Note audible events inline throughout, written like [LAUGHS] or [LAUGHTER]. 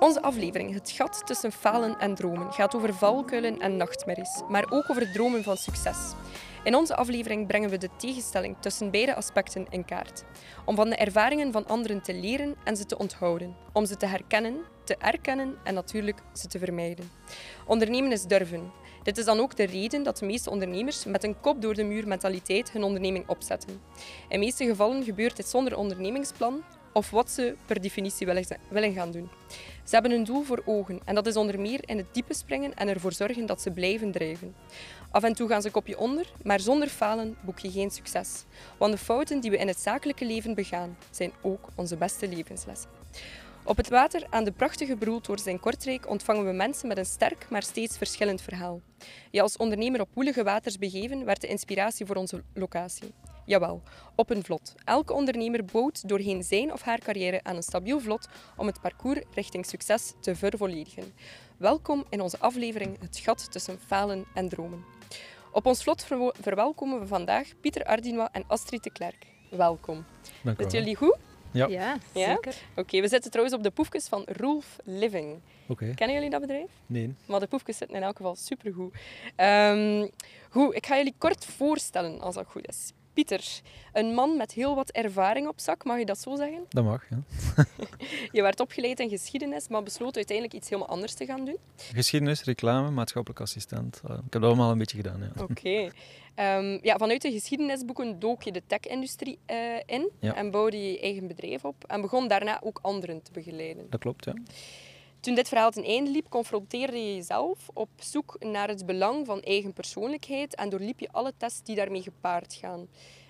Onze aflevering Het gat tussen falen en dromen gaat over valkuilen en nachtmerries, maar ook over dromen van succes. In onze aflevering brengen we de tegenstelling tussen beide aspecten in kaart. Om van de ervaringen van anderen te leren en ze te onthouden. Om ze te herkennen, te erkennen en natuurlijk ze te vermijden. Ondernemen is durven. Dit is dan ook de reden dat de meeste ondernemers met een kop door de muur mentaliteit hun onderneming opzetten. In meeste gevallen gebeurt dit zonder ondernemingsplan of wat ze per definitie willen gaan doen. Ze hebben een doel voor ogen en dat is onder meer in het diepe springen en ervoor zorgen dat ze blijven drijven. Af en toe gaan ze kopje onder, maar zonder falen boek je geen succes. Want de fouten die we in het zakelijke leven begaan, zijn ook onze beste levenslessen. Op het water aan de prachtige Broeltoors in Kortrijk ontvangen we mensen met een sterk, maar steeds verschillend verhaal. Je als ondernemer op woelige waters begeven werd de inspiratie voor onze locatie. Jawel, op een vlot. Elke ondernemer bouwt doorheen zijn of haar carrière aan een stabiel vlot om het parcours richting succes te vervolledigen. Welkom in onze aflevering Het gat tussen falen en dromen. Op ons vlot verwelkomen we vandaag Pieter Ardinois en Astrid de Klerk. Welkom. Dank Zitten jullie goed? Ja. Ja, zeker. Oké, we zitten trouwens op de poefjes van Rolf Living. Oké. Kennen jullie dat bedrijf? Nee. Maar de poefjes zitten in elk geval supergoed. Um, goed, ik ga jullie kort voorstellen als dat goed is. Pieter, een man met heel wat ervaring op zak, mag je dat zo zeggen? Dat mag, ja. [LAUGHS] je werd opgeleid in geschiedenis, maar besloot uiteindelijk iets helemaal anders te gaan doen. Geschiedenis, reclame, maatschappelijk assistent. ik heb dat allemaal een beetje gedaan, ja. Oké. Ehm, ja, vanuit de geschiedenisboeken dook je de tech-industrie uh, in en bouwde je eigen bedrijf op en begon daarna ook anderen te begeleiden. Dat klopt, ja. Toen dit verhaal ten einde liep, confronteerde je jezelf op zoek naar het belang van eigen persoonlijkheid en doorliep je alle tests die daarmee gepaard gaan.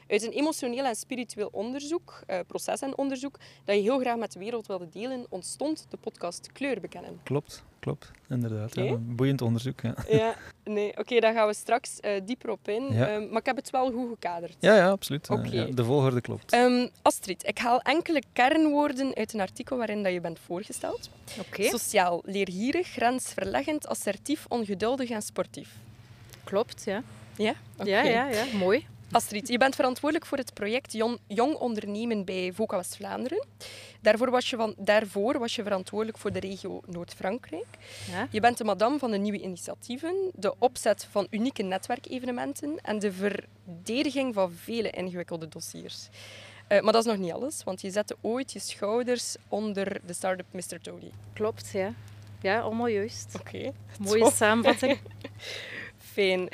Uit een emotioneel en spiritueel onderzoek, uh, proces en onderzoek, dat je heel graag met de wereld wilde delen, ontstond de podcast Kleur bekennen. Klopt, klopt, inderdaad. Ja, boeiend onderzoek. Ja, ja nee, oké, okay, daar gaan we straks uh, dieper op in. Ja. Uh, maar ik heb het wel goed gekaderd. Ja, ja absoluut. Okay. Ja, de volgorde klopt. Um, Astrid, ik haal enkele kernwoorden uit een artikel waarin dat je bent voorgesteld. Okay. Sociaal, leergierig, grensverleggend, assertief, ongeduldig en sportief. Klopt, ja. Ja? Okay. Ja, ja, ja, mooi. Astrid, je bent verantwoordelijk voor het project Jong Ondernemen bij VOCA West-Vlaanderen. Daarvoor, was je van, daarvoor was je verantwoordelijk voor de regio Noord-Frankrijk. Ja. Je bent de madame van de nieuwe initiatieven, de opzet van unieke netwerkevenementen en de verdediging van vele ingewikkelde dossiers. Uh, maar dat is nog niet alles, want je zette ooit je schouders onder de start-up Mr. Tony. Klopt, ja. Ja, allemaal juist. Oké. Okay. Mooie [LAUGHS] samenvatting. Fijn.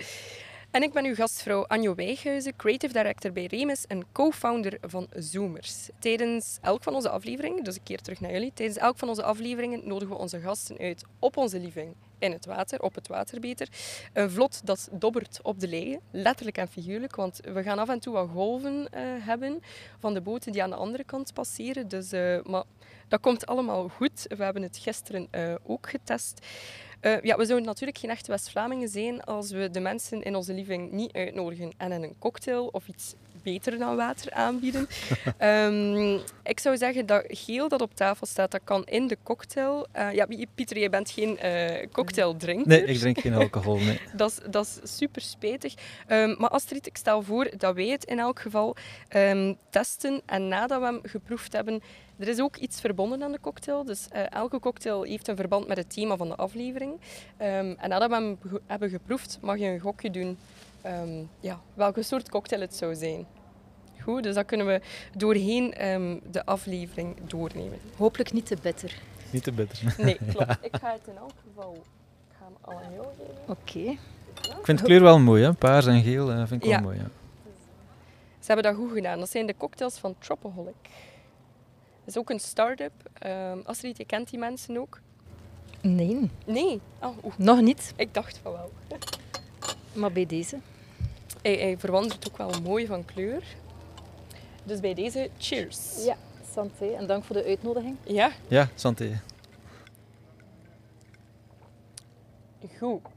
En ik ben uw gastvrouw Anjo Wijghuizen, creative director bij Remus en co-founder van Zoomers. Tijdens elk van onze afleveringen, dus een keer terug naar jullie, tijdens elk van onze afleveringen nodigen we onze gasten uit op onze living in het water, op het water beter. Een vlot dat dobbert op de leien, letterlijk en figuurlijk, want we gaan af en toe wat golven uh, hebben van de boten die aan de andere kant passeren. Dus, uh, maar dat komt allemaal goed. We hebben het gisteren uh, ook getest. Uh, ja, we zouden natuurlijk geen echte West-Vlamingen zijn als we de mensen in onze living niet uitnodigen en een cocktail of iets beter dan water aanbieden. um, [LAUGHS] ik zou zeggen dat geel dat op tafel staat, dat kan in de cocktail. Uh, ja, Pieter, jij bent geen uh, cocktaildrinker. Nee, ik drink geen alcohol, nee. [LAUGHS] dat, is, dat is super spijtig. Um, maar Astrid, ik stel voor dat wij het in elk geval um, testen en nadat we hem geproefd hebben, er is ook iets verbonden aan de cocktail. Dus uh, elke cocktail heeft een verband met het thema van de aflevering. Um, en nadat we hem hebben geproefd, mag je een gokje doen um, ja, welke soort cocktail het zou zijn. Goed, dus dat kunnen we doorheen um, de aflevering doornemen. Hopelijk niet te bitter. Niet te bitter. Nee, [LAUGHS] klopt. Ik ga het in elk geval ik ga hem al aan jou geven. Oké. Okay. Ik vind de kleur wel mooi, hè? paars en geel uh, vind ik ja. wel mooi. Ja. Ze hebben dat goed gedaan. Dat zijn de cocktails van Tropaholic. Is ook een start-up. Um, Astrid, je kent die mensen ook? Nee. Nee? Oh, Nog niet. Ik dacht van wel. [LAUGHS] Maar bij deze? Hij, hij verwandert ook wel mooi van kleur. Dus bij deze, cheers. Ja, santé. En dank voor de uitnodiging. Ja. Ja, santé. Goed. Oké,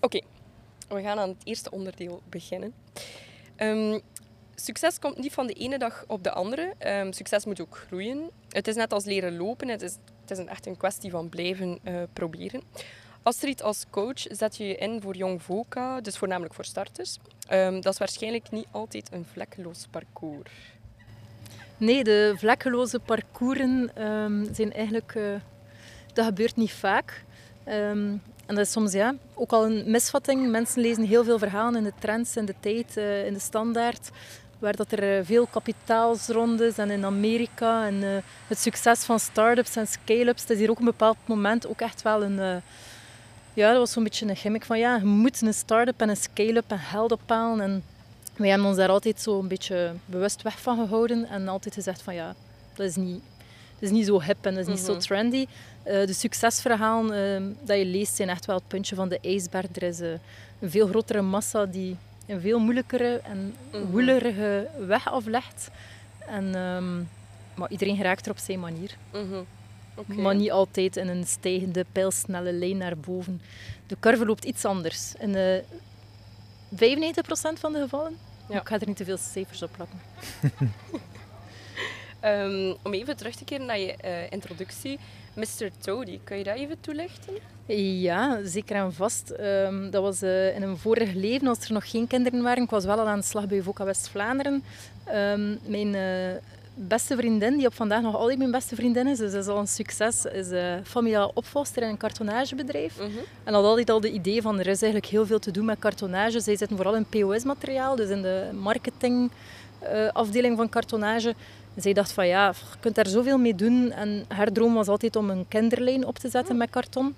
okay. we gaan aan het eerste onderdeel beginnen. Um, succes komt niet van de ene dag op de andere. Um, succes moet ook groeien. Het is net als leren lopen. Het is, het is echt een kwestie van blijven uh, proberen. Astrid, als coach zet je je in voor Jong Voca, dus voornamelijk voor starters. Um, dat is waarschijnlijk niet altijd een vlekkeloos parcours. Nee, de vlekkeloze parcoursen um, zijn eigenlijk uh, Dat gebeurt niet vaak. Ehm, en dat is soms ja, ook al een misvatting. Mensen lezen heel veel verhalen in de trends, in de tijd, uh, in de standaard. Waar dat er uh, veel kapitaalsrondes en in Amerika en uh, het succes van start-ups en scale-ups. Het is hier ook een bepaald moment ook echt wel een... ja, dat was zo'n beetje een gimmick van ja, je moet een start-up en een scale-up en geld ophalen. En wij hebben ons daar altijd zo een beetje bewust weg van gehouden. En altijd gezegd van ja, dat is niet, dat is niet zo hip en dat is niet zo Mhm. trendy. Eh, de succesverhalen dat je leest zijn echt wel het puntje van de ijsberg. Er is een veel grotere massa die een veel moeilijkere en Mhm. woelerige weg aflegt. En, um, maar iedereen geraakt er op zijn manier. Mhm. Okay. Maar niet altijd in een stijgende, pijlsnelle lijn naar boven. De curve loopt iets anders. In uh, 95% van de gevallen. Ja. Ik ga er niet te veel cijfers op plakken. um, [LAUGHS] om even terug te keren naar je uh, introductie. Mr. Toady, kan je dat even toelichten? Ja, zeker en vast. Um, dat was uh, in een vorig leven, als er nog geen kinderen waren. Ik was wel al aan de slag bij VOCA West-Vlaanderen. Um, mijn uh, beste vriendin, die op vandaag nog altijd mijn beste vriendin is, dus dat is al een succes, is uh, familiaal opvolster in een kartonagebedrijf. Mm -hmm. En had altijd al de idee van, er is eigenlijk heel veel te doen met kartonage. Zij zitten vooral in POS-materiaal, dus in de marketingafdeling van kartonage. Zij dacht van ja, je kunt daar zoveel mee doen. En haar droom was altijd om een kinderlijn op te zetten met karton.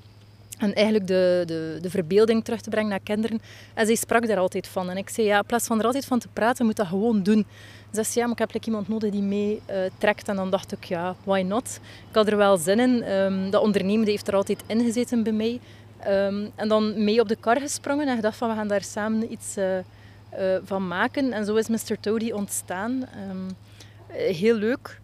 En eigenlijk de, de, de verbeelding terug te brengen naar kinderen. En zij sprak daar altijd van. En ik zei, ja, in plaats van er altijd van te praten, moet dat gewoon doen. Ze zei, ja, maar ik heb like, iemand nodig die mee uh, trekt. En dan dacht ik, ja, why not? Ik had er wel zin in. Um, dat ondernemen heeft er altijd in gezeten bij mij. Um, en dan mee op de kar gesprongen en gedacht van, we gaan daar samen iets uh, uh, van maken. En zo is Mr. Toady ontstaan. Um, heel leuk.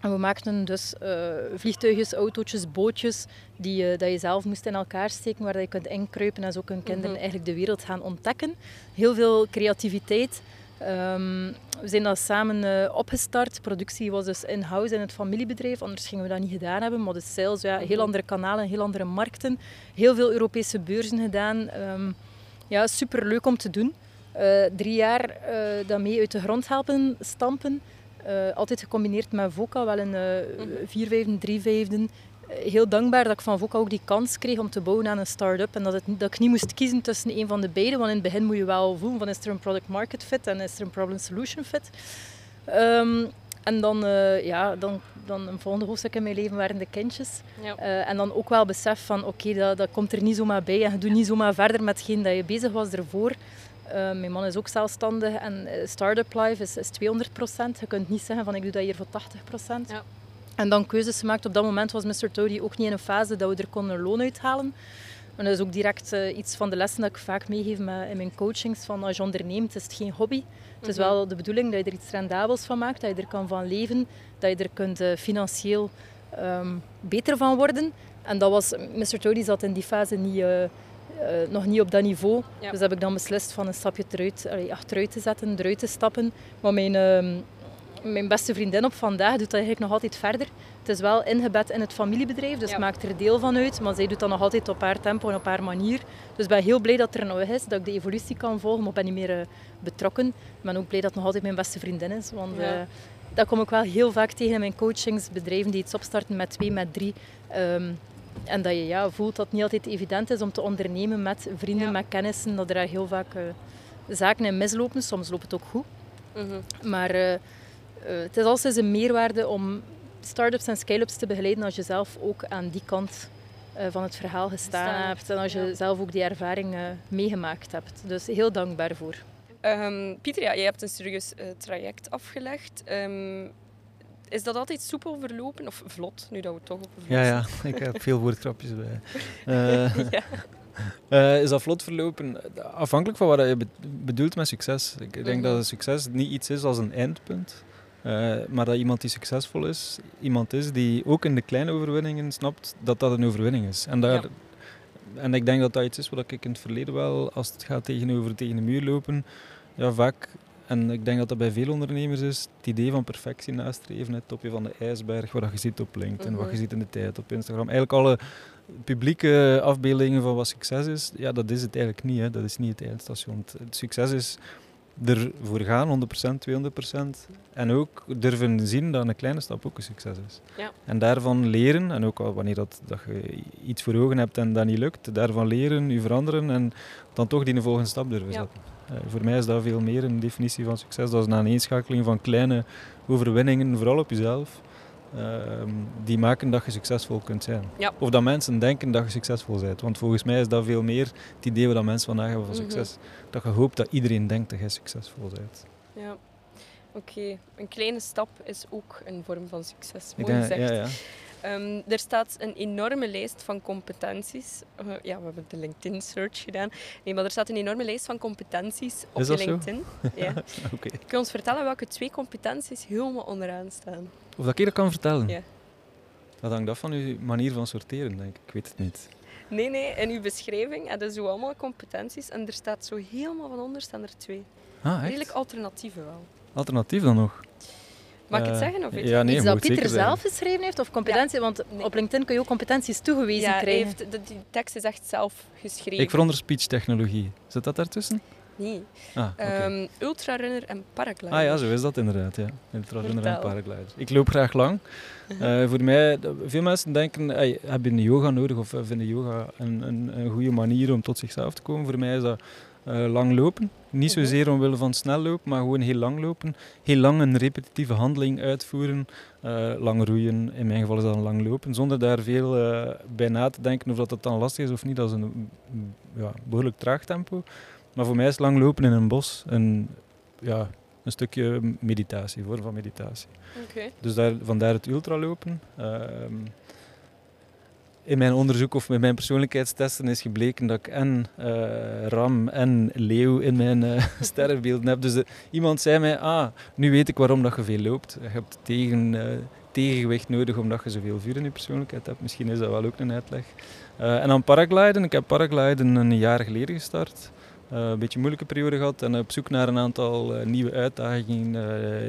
En we maakten dus uh, vliegtuigjes, autootjes, bootjes die uh, dat je zelf moest in elkaar steken, waar dat je kunt inkruipen en zo kunnen kinderen mm -hmm. eigenlijk de wereld gaan ontdekken. Heel veel creativiteit. Um, we zijn dat samen uh, opgestart. De productie was dus in-house in het familiebedrijf, anders gingen we dat niet gedaan hebben. Maar de sales, ja, heel andere kanalen, heel andere markten. Heel veel Europese beurzen gedaan. Um, ja, super leuk om te doen. Drie jaar daarmee uit de grond helpen stampen. Uh, altijd gecombineerd met VOCA, wel in uh, vier vijfden, drie vijfden. Heel dankbaar dat ik van VOCA ook die kans kreeg om te bouwen aan een start-up. En dat, het, dat ik niet moest kiezen tussen een van de beide. Want in het begin moet je wel voelen van is er een product market fit en is er een problem solution fit. Um, en dan, uh, ja, dan, dan een volgende hoofdstuk in mijn leven waren de kindjes. Ja. Uh, en dan ook wel besef van oké, okay, dat, dat komt er niet zomaar bij. En je doet niet zomaar verder met hetgeen dat je bezig was ervoor. Uh, mijn man is ook zelfstandig en uh, start-up life is, is 200% Je kunt niet zeggen van ik doe dat hier voor 80 ja. En dan keuzes gemaakt. Op dat moment was Mr. Toady ook niet in een fase dat we er konden loon uithalen. En dat is ook direct uh, iets van de lessen dat ik vaak meegeef met, in mijn coachings. Van als je onderneemt, is het geen hobby. Het is wel de bedoeling dat je er iets rendabels van maakt. Dat je er kan van leven. Dat je er kunt uh, financieel um, beter van worden. En dat was... Mr. Toady zat in die fase niet... Uh, uh, nog niet op dat niveau. Ja. Dus heb ik dan beslist van een stapje eruit, allee, achteruit te zetten, eruit te stappen. Maar mijn, uh, mijn beste vriendin op vandaag doet dat eigenlijk nog altijd verder. Het is wel ingebed in het familiebedrijf, dus Ja. maakt er deel van uit. Maar zij doet dat nog altijd op haar tempo en op haar manier. Dus ik ben heel blij dat er nog is, dat ik de evolutie kan volgen. Maar ik ben niet meer uh, betrokken. Ik ben ook blij dat het nog altijd mijn beste vriendin is. Want Ja. uh, dat kom ik wel heel vaak tegen in mijn coachings. Bedrijven die iets opstarten met twee, met drie. Um, en dat je ja, voelt dat het niet altijd evident is om te ondernemen met vrienden, Ja. met kennissen. Dat er heel vaak uh, zaken in mislopen. Soms loopt het ook goed. Mhm. Maar uh, uh, het is altijd een meerwaarde om start-ups en scale-ups te begeleiden als je zelf ook aan die kant van het verhaal gestaan Gestaan hebt. En als je ja. zelf ook die ervaring meegemaakt hebt. Dus heel dankbaar voor. Ehm, Pieter, ja, jij hebt een serieus eh, traject afgelegd. Ehm, is dat altijd soepel verlopen? Of vlot, nu dat we toch vlot Ja, ja, ik heb veel woordgrapjes bij. [LAUGHS] Eh, ja. eh, is dat vlot verlopen? Afhankelijk van wat je be- bedoelt met succes. Ik denk Mhm. dat een succes niet iets is als een eindpunt. eh, maar dat iemand die succesvol is, iemand is die ook in de kleine overwinningen snapt dat dat een overwinning is. En, daar, Ja. en ik denk dat dat iets is wat ik in het verleden wel, als het gaat tegenover tegen de muur lopen, ja, vaak, en ik denk dat dat bij veel ondernemers is, het idee van perfectie nastreven, het topje van de ijsberg, wat je ziet op LinkedIn, wat je Mhm. ziet in de tijd op Instagram. Eigenlijk alle publieke afbeeldingen van wat succes is, ja, dat is het eigenlijk niet. Hè. Dat is niet het eindstation. Het, het succes is ervoor gaan, 100%, 200%. En ook durven zien dat een kleine stap ook een succes is. Ja. En daarvan leren, en ook al wanneer dat, dat je iets voor ogen hebt en dat niet lukt, daarvan leren, je veranderen en dan toch die volgende stap durven zetten. Voor mij is dat veel meer een definitie van succes. Dat is een aaneenschakeling van kleine overwinningen, vooral op jezelf, ehm, die maken dat je succesvol kunt zijn. Ja. Of dat mensen denken dat je succesvol bent. Want volgens mij is dat veel meer het idee dat mensen vandaag hebben van Mhm. succes. Dat je hoopt dat iedereen denkt dat jij succesvol bent. Ja. Oké, een kleine stap is ook een vorm van succes. Mooi gezegd. ja, ja. Ehm, er staat een enorme lijst van competenties. Eh, ja, we hebben de LinkedIn-search gedaan. Nee, maar er staat een enorme lijst van competenties op Is zo? LinkedIn. Ja. [LAUGHS] Kun je ons vertellen welke twee competenties helemaal onderaan staan? Of dat ik dat kan vertellen? Ja. Dat hangt af van je manier van sorteren, denk ik. Ik weet het niet. Nee, nee, in uw beschrijving hebben zo allemaal competenties en er staat zo helemaal van onder staan er twee. Ah, echt? Redelijk alternatieve wel. Alternatief dan nog? Mag ik het Eh, zeggen? Of ja, nee, Iets je dat Pieter zelf geschreven heeft of competentie? Want Nee. op LinkedIn kun je ook competenties toegewezen Ja, krijgen. heeft, de, die tekst is echt zelf geschreven. Ik veronder speech-technologie. Zit dat daartussen? Nee. Ah, oké. Ehm, ultrarunner en paraglider. Ah ja, zo is dat inderdaad. Ja. Ultrarunner en paraglider. Ik loop graag lang. [LAUGHS] Eh, voor mij, veel mensen denken, hey, heb je een yoga nodig of eh, vinden yoga een, een, een goede manier om tot zichzelf te komen? Voor mij is dat lang lopen. Niet Mhm. zozeer omwille van snel lopen, maar gewoon heel lang lopen. Heel lang een repetitieve handeling uitvoeren. Eh, lang roeien, in mijn geval is dat een lang lopen. Zonder daar veel eh, bij na te denken of dat, dat dan lastig is of niet. Dat is een ja, behoorlijk traag tempo. Maar voor mij is lang lopen in een bos een, ja, een stukje meditatie, vorm van meditatie. Dus daar, vandaar het ultralopen. Ehm in mijn onderzoek of met mijn persoonlijkheidstesten is gebleken dat ik en eh, ram en leeuw in mijn eh [LAUGHS] sterrenbeelden heb. Dus de- iemand zei mij, ah, nu weet ik waarom dat je veel loopt. Je hebt tegen, eh, tegengewicht nodig omdat je zoveel vuur in je persoonlijkheid hebt. Misschien is dat wel ook een uitleg. Eh, en dan paragliden. Ik heb paragliden een jaar geleden gestart. Eh, een beetje een moeilijke periode gehad en op zoek naar een aantal eh, nieuwe uitdagingen,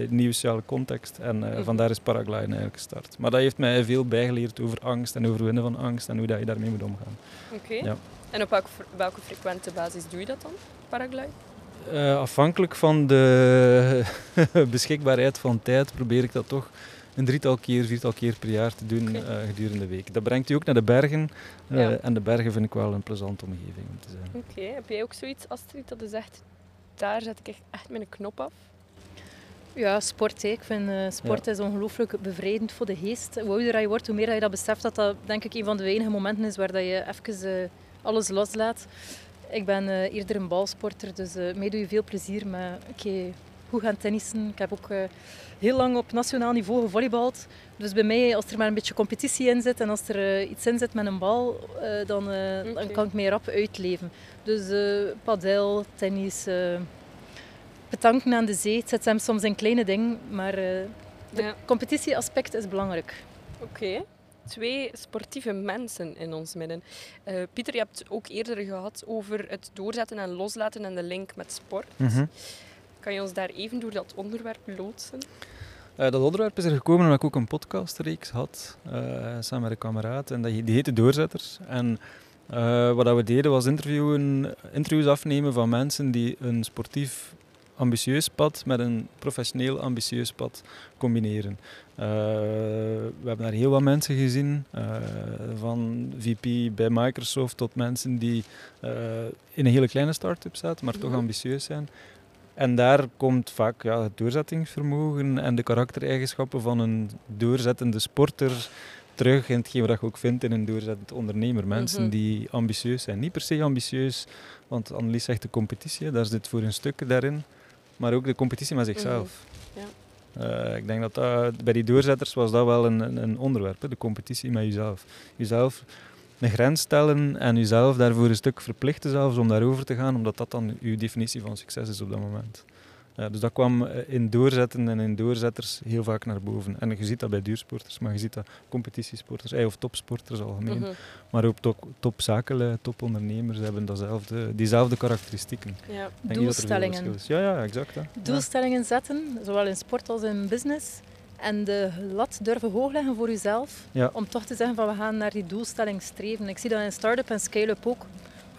eh, nieuwe sociale context. En Mhm. vandaar is paragliden eigenlijk gestart. Maar dat heeft mij veel bijgeleerd over angst en overwinnen van angst en hoe dat je daarmee moet omgaan. Oké. Ja. En op welke, welke frequente basis doe je dat dan, paraglide? Eh, afhankelijk van de [LAUGHS] beschikbaarheid van tijd probeer ik dat toch een drietal keer, viertal keer per jaar te doen eh, gedurende de week. Dat brengt u ook naar de bergen. eh, Ja. En de bergen vind ik wel een plezante omgeving om te zijn. Oké. Heb jij ook zoiets, Astrid, dat je zegt, daar zet ik echt, echt mijn knop af? Ja, sport. hè. Ik vind eh, sport is ongelooflijk bevrijdend voor de geest. Hoe ouder je wordt, hoe meer dat je dat beseft, dat dat denk ik een van de weinige momenten is waar dat je even eh, alles loslaat. Ik ben eh, eerder een balsporter, dus eh mij doe je veel plezier met oké, goed gaan tennissen. Ik heb ook eh, heel lang op nationaal niveau gevolleybald. Dus bij mij, als er maar een beetje competitie in zit en als er eh, iets in zit met een bal, eh, dan, eh, dan kan ik mij rap uitleven. Dus eh padel, tennis, eh petanken aan de zee. Het zit hem soms in kleine dingen, maar eh de Ja. competitieaspect is belangrijk. Oké. Twee sportieve mensen in ons midden. Eh, Pieter, je hebt het ook eerder gehad over het doorzetten en loslaten en de link met sport. Mhm. Kan je ons daar even door dat onderwerp loodsen? Eh, dat onderwerp is er gekomen omdat ik ook een podcastreeks had, eh, samen met een kameraad. En die heette Doorzetters. En eh, wat dat we deden was interviewen, interviews afnemen van mensen die een sportief ambitieus pad met een professioneel ambitieus pad combineren. We hebben daar heel wat mensen gezien, van VP bij Microsoft tot mensen die in een hele kleine start-up zaten, maar toch Mhm. ambitieus zijn. En daar komt vaak ja, het doorzettingsvermogen en de karaktereigenschappen van een doorzettende sporter terug in hetgeen wat je ook vindt in een doorzettend ondernemer. Mensen Mhm. die ambitieus zijn. Niet per se ambitieus, want Annelies zegt de competitie, daar zit voor een stuk daarin. Maar ook de competitie met zichzelf. Mhm. Eh, ik denk dat, dat bij die doorzetters was dat wel een, een, een onderwerp, hè, de competitie met jezelf. Jezelf een grens stellen en jezelf daarvoor een stuk verplichten zelfs om daarover te gaan, omdat dat dan uw definitie van succes is op dat moment. Ja, dus dat kwam eh, in doorzetten en in doorzetters heel vaak naar boven. En je ziet dat bij duursporters, maar je ziet dat competitiesporters, eh, of topsporters algemeen, Mhm. maar ook top, topondernemers hebben datzelfde, diezelfde karakteristieken. Ja. Doelstellingen. Ja, ja, exact. Hè. Doelstellingen zetten, zowel in sport als in business. En de lat durven hoog leggen voor jezelf. Ja. Om toch te zeggen van we gaan naar die doelstelling streven. Ik zie dat in start-up en scale-up ook.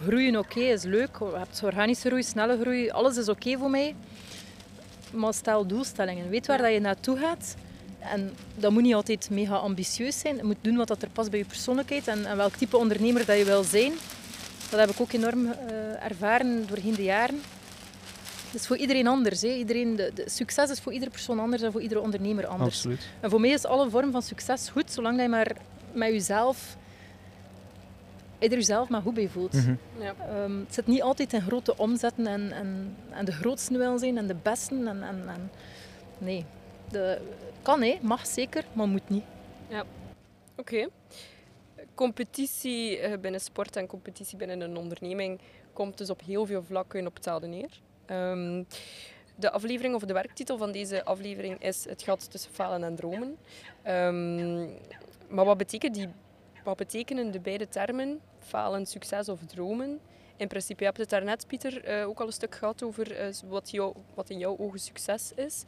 Groeien oké is leuk. Je hebt organische groei, snelle groei. Alles is oké voor mij. maar stel doelstellingen. Weet waar dat je naartoe gaat. En dat moet niet altijd mega ambitieus zijn. Je moet doen wat dat er past bij je persoonlijkheid en, en welk type ondernemer dat je wil zijn. Dat heb ik ook enorm uh, ervaren doorheen de jaren. Het is voor iedereen anders. Hè. Iedereen, de, de, succes is voor iedere persoon anders en voor iedere ondernemer anders. Absoluut. En voor mij is alle vorm van succes goed, zolang je maar met jezelf je er jezelf maar goed bij voelt. Mhm. Ja. Ehm, het zit niet altijd in grote omzetten en, en, en de grootste willen zijn en de beste. En, en, en nee, de, kan hè, mag zeker, maar moet niet. Oké. Competitie eh, binnen sport en competitie binnen een onderneming komt dus op heel veel vlakken op hetzelfde neer. Ehm, de aflevering of de werktitel van deze aflevering is Het gat tussen falen en dromen. Ehm, maar wat, betekent die, wat betekenen de beide termen, falen, succes of dromen? In principe, je hebt het daarnet, Pieter, eh, ook al een stuk gehad over eh, wat, wat in jouw ogen succes is.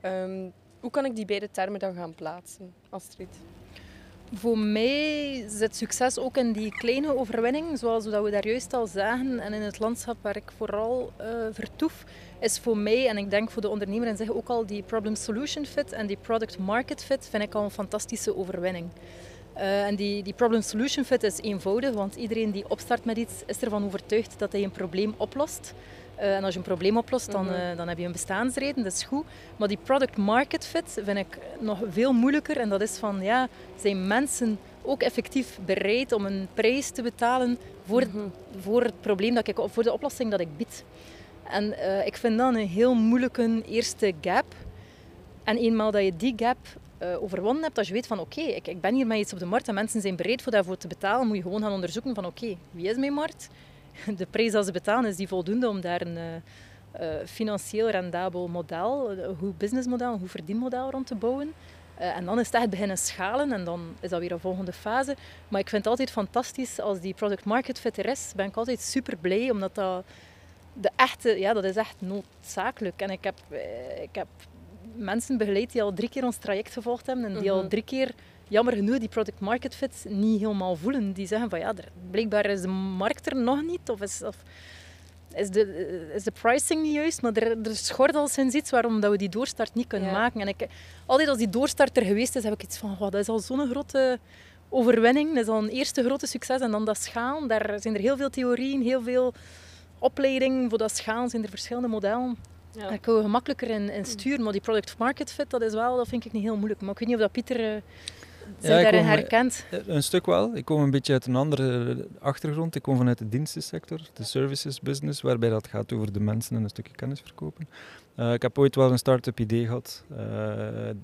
Ehm, hoe kan ik die beide termen dan gaan plaatsen, Astrid? Voor mij zit succes ook in die kleine overwinning, zoals we daar juist al zagen. En in het landschap waar ik vooral uh, vertoef, is voor mij, en ik denk voor de ondernemer en zich ook al, die problem-solution fit en die product-market fit, vind ik al een fantastische overwinning. Uh, en die, die problem-solution fit is eenvoudig, want iedereen die opstart met iets is ervan overtuigd dat hij een probleem oplost. Uh, en als je een probleem oplost, dan, uh, dan heb je een bestaansreden, dat is goed. Maar die product market fit vind ik nog veel moeilijker. En dat is van, ja, zijn mensen ook effectief bereid om een prijs te betalen voor, mm -hmm. voor het probleem dat ik, voor de oplossing dat ik bied? En uh, ik vind dat een heel moeilijke eerste gap. En eenmaal dat je die gap uh, overwonnen hebt, als je weet van oké, okay, ik, ik ben hier met iets op de markt en mensen zijn bereid voor daarvoor te betalen, moet je gewoon gaan onderzoeken van oké, okay, wie is mijn markt? [LAUGHS] de prijs dat ze betalen, is die voldoende om daar een uh, uh, financieel rendabel model, een goed businessmodel, een goed verdienmodel rond te bouwen. Uh, en dan is het echt beginnen schalen en dan is dat weer een volgende fase. Maar ik vind het altijd fantastisch als die product market fit er is. Ben ik altijd super blij, omdat dat de echte, ja, dat is echt noodzakelijk. En ik heb, ik heb mensen begeleid die al drie keer ons traject gevolgd hebben en die mm -hmm. al drie keer jammer genoeg die product market fit niet helemaal voelen. Die zeggen van ja, blijkbaar is de markt er nog niet of is, of is, de, is de pricing niet juist, maar er, er schort al sinds iets waarom dat we die doorstart niet kunnen ja. maken. En ik, altijd als die doorstart er geweest is, heb ik iets van oh, dat is al zo'n grote overwinning, dat is al een eerste grote succes en dan dat schalen, daar zijn er heel veel theorieën, heel veel opleiding voor dat schalen, zijn er verschillende modellen. Ja. Daar kunnen we gemakkelijker in, in sturen, maar die product market fit, dat is wel, dat vind ik niet heel moeilijk. Maar ik weet niet of dat Pieter zich ja, daarin herkent. Een stuk wel. Ik kom een beetje uit een andere achtergrond. Ik kom vanuit de dienstensector, de services business, waarbij dat gaat over de mensen en een stukje kennis verkopen. Uh, ik heb ooit wel een start-up idee gehad, uh,